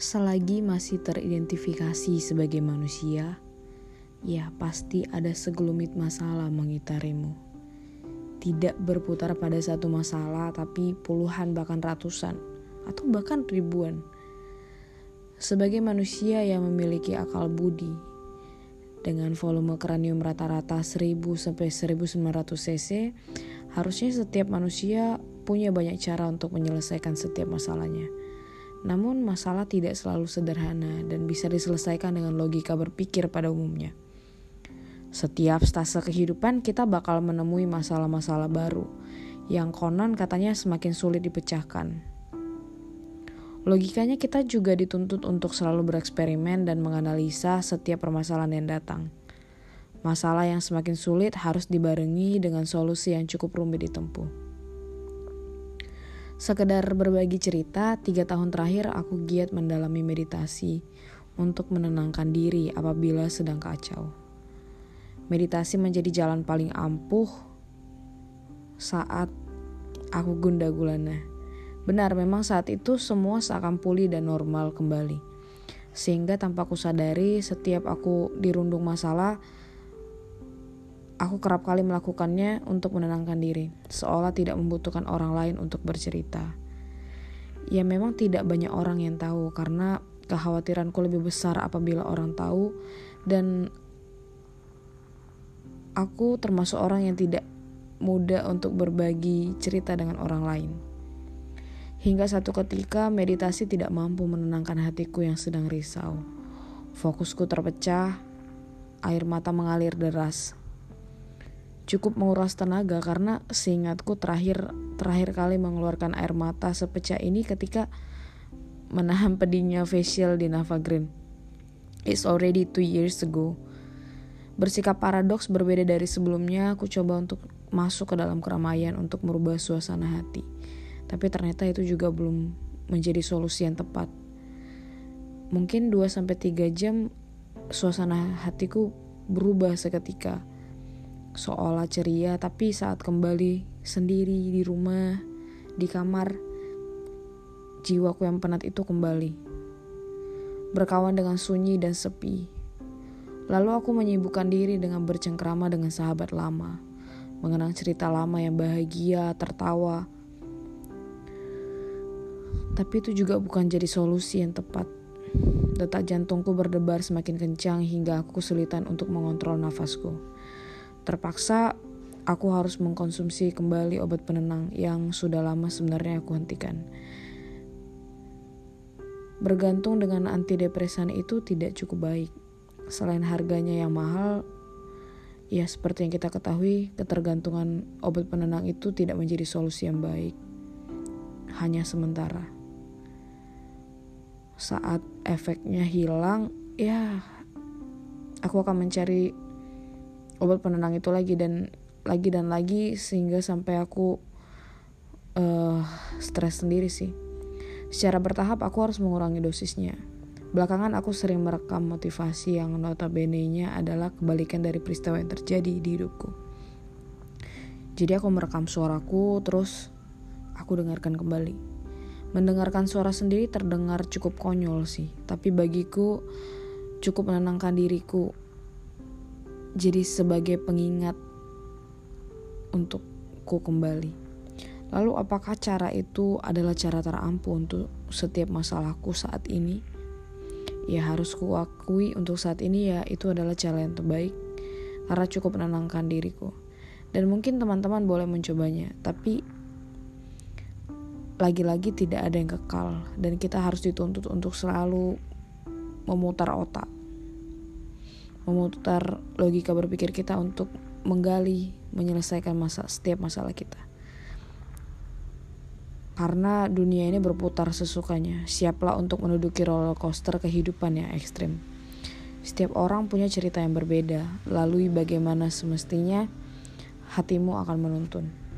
Selagi masih teridentifikasi sebagai manusia, ya pasti ada segelumit masalah mengitarimu. Tidak berputar pada satu masalah, tapi puluhan bahkan ratusan, atau bahkan ribuan. Sebagai manusia yang memiliki akal budi, dengan volume kranium rata-rata 1000 sampai 1900 cc, harusnya setiap manusia punya banyak cara untuk menyelesaikan setiap masalahnya. Namun masalah tidak selalu sederhana dan bisa diselesaikan dengan logika berpikir pada umumnya. Setiap stase kehidupan kita bakal menemui masalah-masalah baru yang konon katanya semakin sulit dipecahkan. Logikanya kita juga dituntut untuk selalu bereksperimen dan menganalisa setiap permasalahan yang datang. Masalah yang semakin sulit harus dibarengi dengan solusi yang cukup rumit ditempuh. Sekedar berbagi cerita, tiga tahun terakhir aku giat mendalami meditasi untuk menenangkan diri apabila sedang kacau. Meditasi menjadi jalan paling ampuh saat aku gunda gulana. Benar, memang saat itu semua seakan pulih dan normal kembali. Sehingga tanpa aku sadari, setiap aku dirundung masalah, Aku kerap kali melakukannya untuk menenangkan diri, seolah tidak membutuhkan orang lain untuk bercerita. Ya memang tidak banyak orang yang tahu karena kekhawatiranku lebih besar apabila orang tahu dan aku termasuk orang yang tidak mudah untuk berbagi cerita dengan orang lain. Hingga satu ketika meditasi tidak mampu menenangkan hatiku yang sedang risau. Fokusku terpecah, air mata mengalir deras cukup menguras tenaga karena seingatku terakhir terakhir kali mengeluarkan air mata sepecah ini ketika menahan pedihnya facial di Nava Green. It's already two years ago. Bersikap paradoks berbeda dari sebelumnya, aku coba untuk masuk ke dalam keramaian untuk merubah suasana hati. Tapi ternyata itu juga belum menjadi solusi yang tepat. Mungkin 2-3 jam suasana hatiku berubah seketika seolah ceria, tapi saat kembali sendiri di rumah, di kamar, jiwaku yang penat itu kembali. Berkawan dengan sunyi dan sepi. Lalu aku menyibukkan diri dengan bercengkrama dengan sahabat lama, mengenang cerita lama yang bahagia, tertawa. Tapi itu juga bukan jadi solusi yang tepat. Detak jantungku berdebar semakin kencang hingga aku kesulitan untuk mengontrol nafasku. Terpaksa aku harus mengkonsumsi kembali obat penenang yang sudah lama sebenarnya aku hentikan. Bergantung dengan antidepresan itu tidak cukup baik. Selain harganya yang mahal, ya seperti yang kita ketahui, ketergantungan obat penenang itu tidak menjadi solusi yang baik. Hanya sementara. Saat efeknya hilang, ya aku akan mencari obat penenang itu lagi dan lagi dan lagi sehingga sampai aku uh, stres sendiri sih. Secara bertahap aku harus mengurangi dosisnya. Belakangan aku sering merekam motivasi yang notabene-nya adalah kebalikan dari peristiwa yang terjadi di hidupku. Jadi aku merekam suaraku terus aku dengarkan kembali. Mendengarkan suara sendiri terdengar cukup konyol sih, tapi bagiku cukup menenangkan diriku jadi sebagai pengingat untukku kembali. Lalu apakah cara itu adalah cara terampuh untuk setiap masalahku saat ini? Ya harus kuakui untuk saat ini ya itu adalah cara yang terbaik karena cukup menenangkan diriku. Dan mungkin teman-teman boleh mencobanya, tapi lagi-lagi tidak ada yang kekal dan kita harus dituntut untuk selalu memutar otak memutar logika berpikir kita untuk menggali, menyelesaikan masa setiap masalah kita. Karena dunia ini berputar sesukanya, siaplah untuk menduduki roller coaster kehidupan yang ekstrim. Setiap orang punya cerita yang berbeda, lalu bagaimana semestinya hatimu akan menuntun.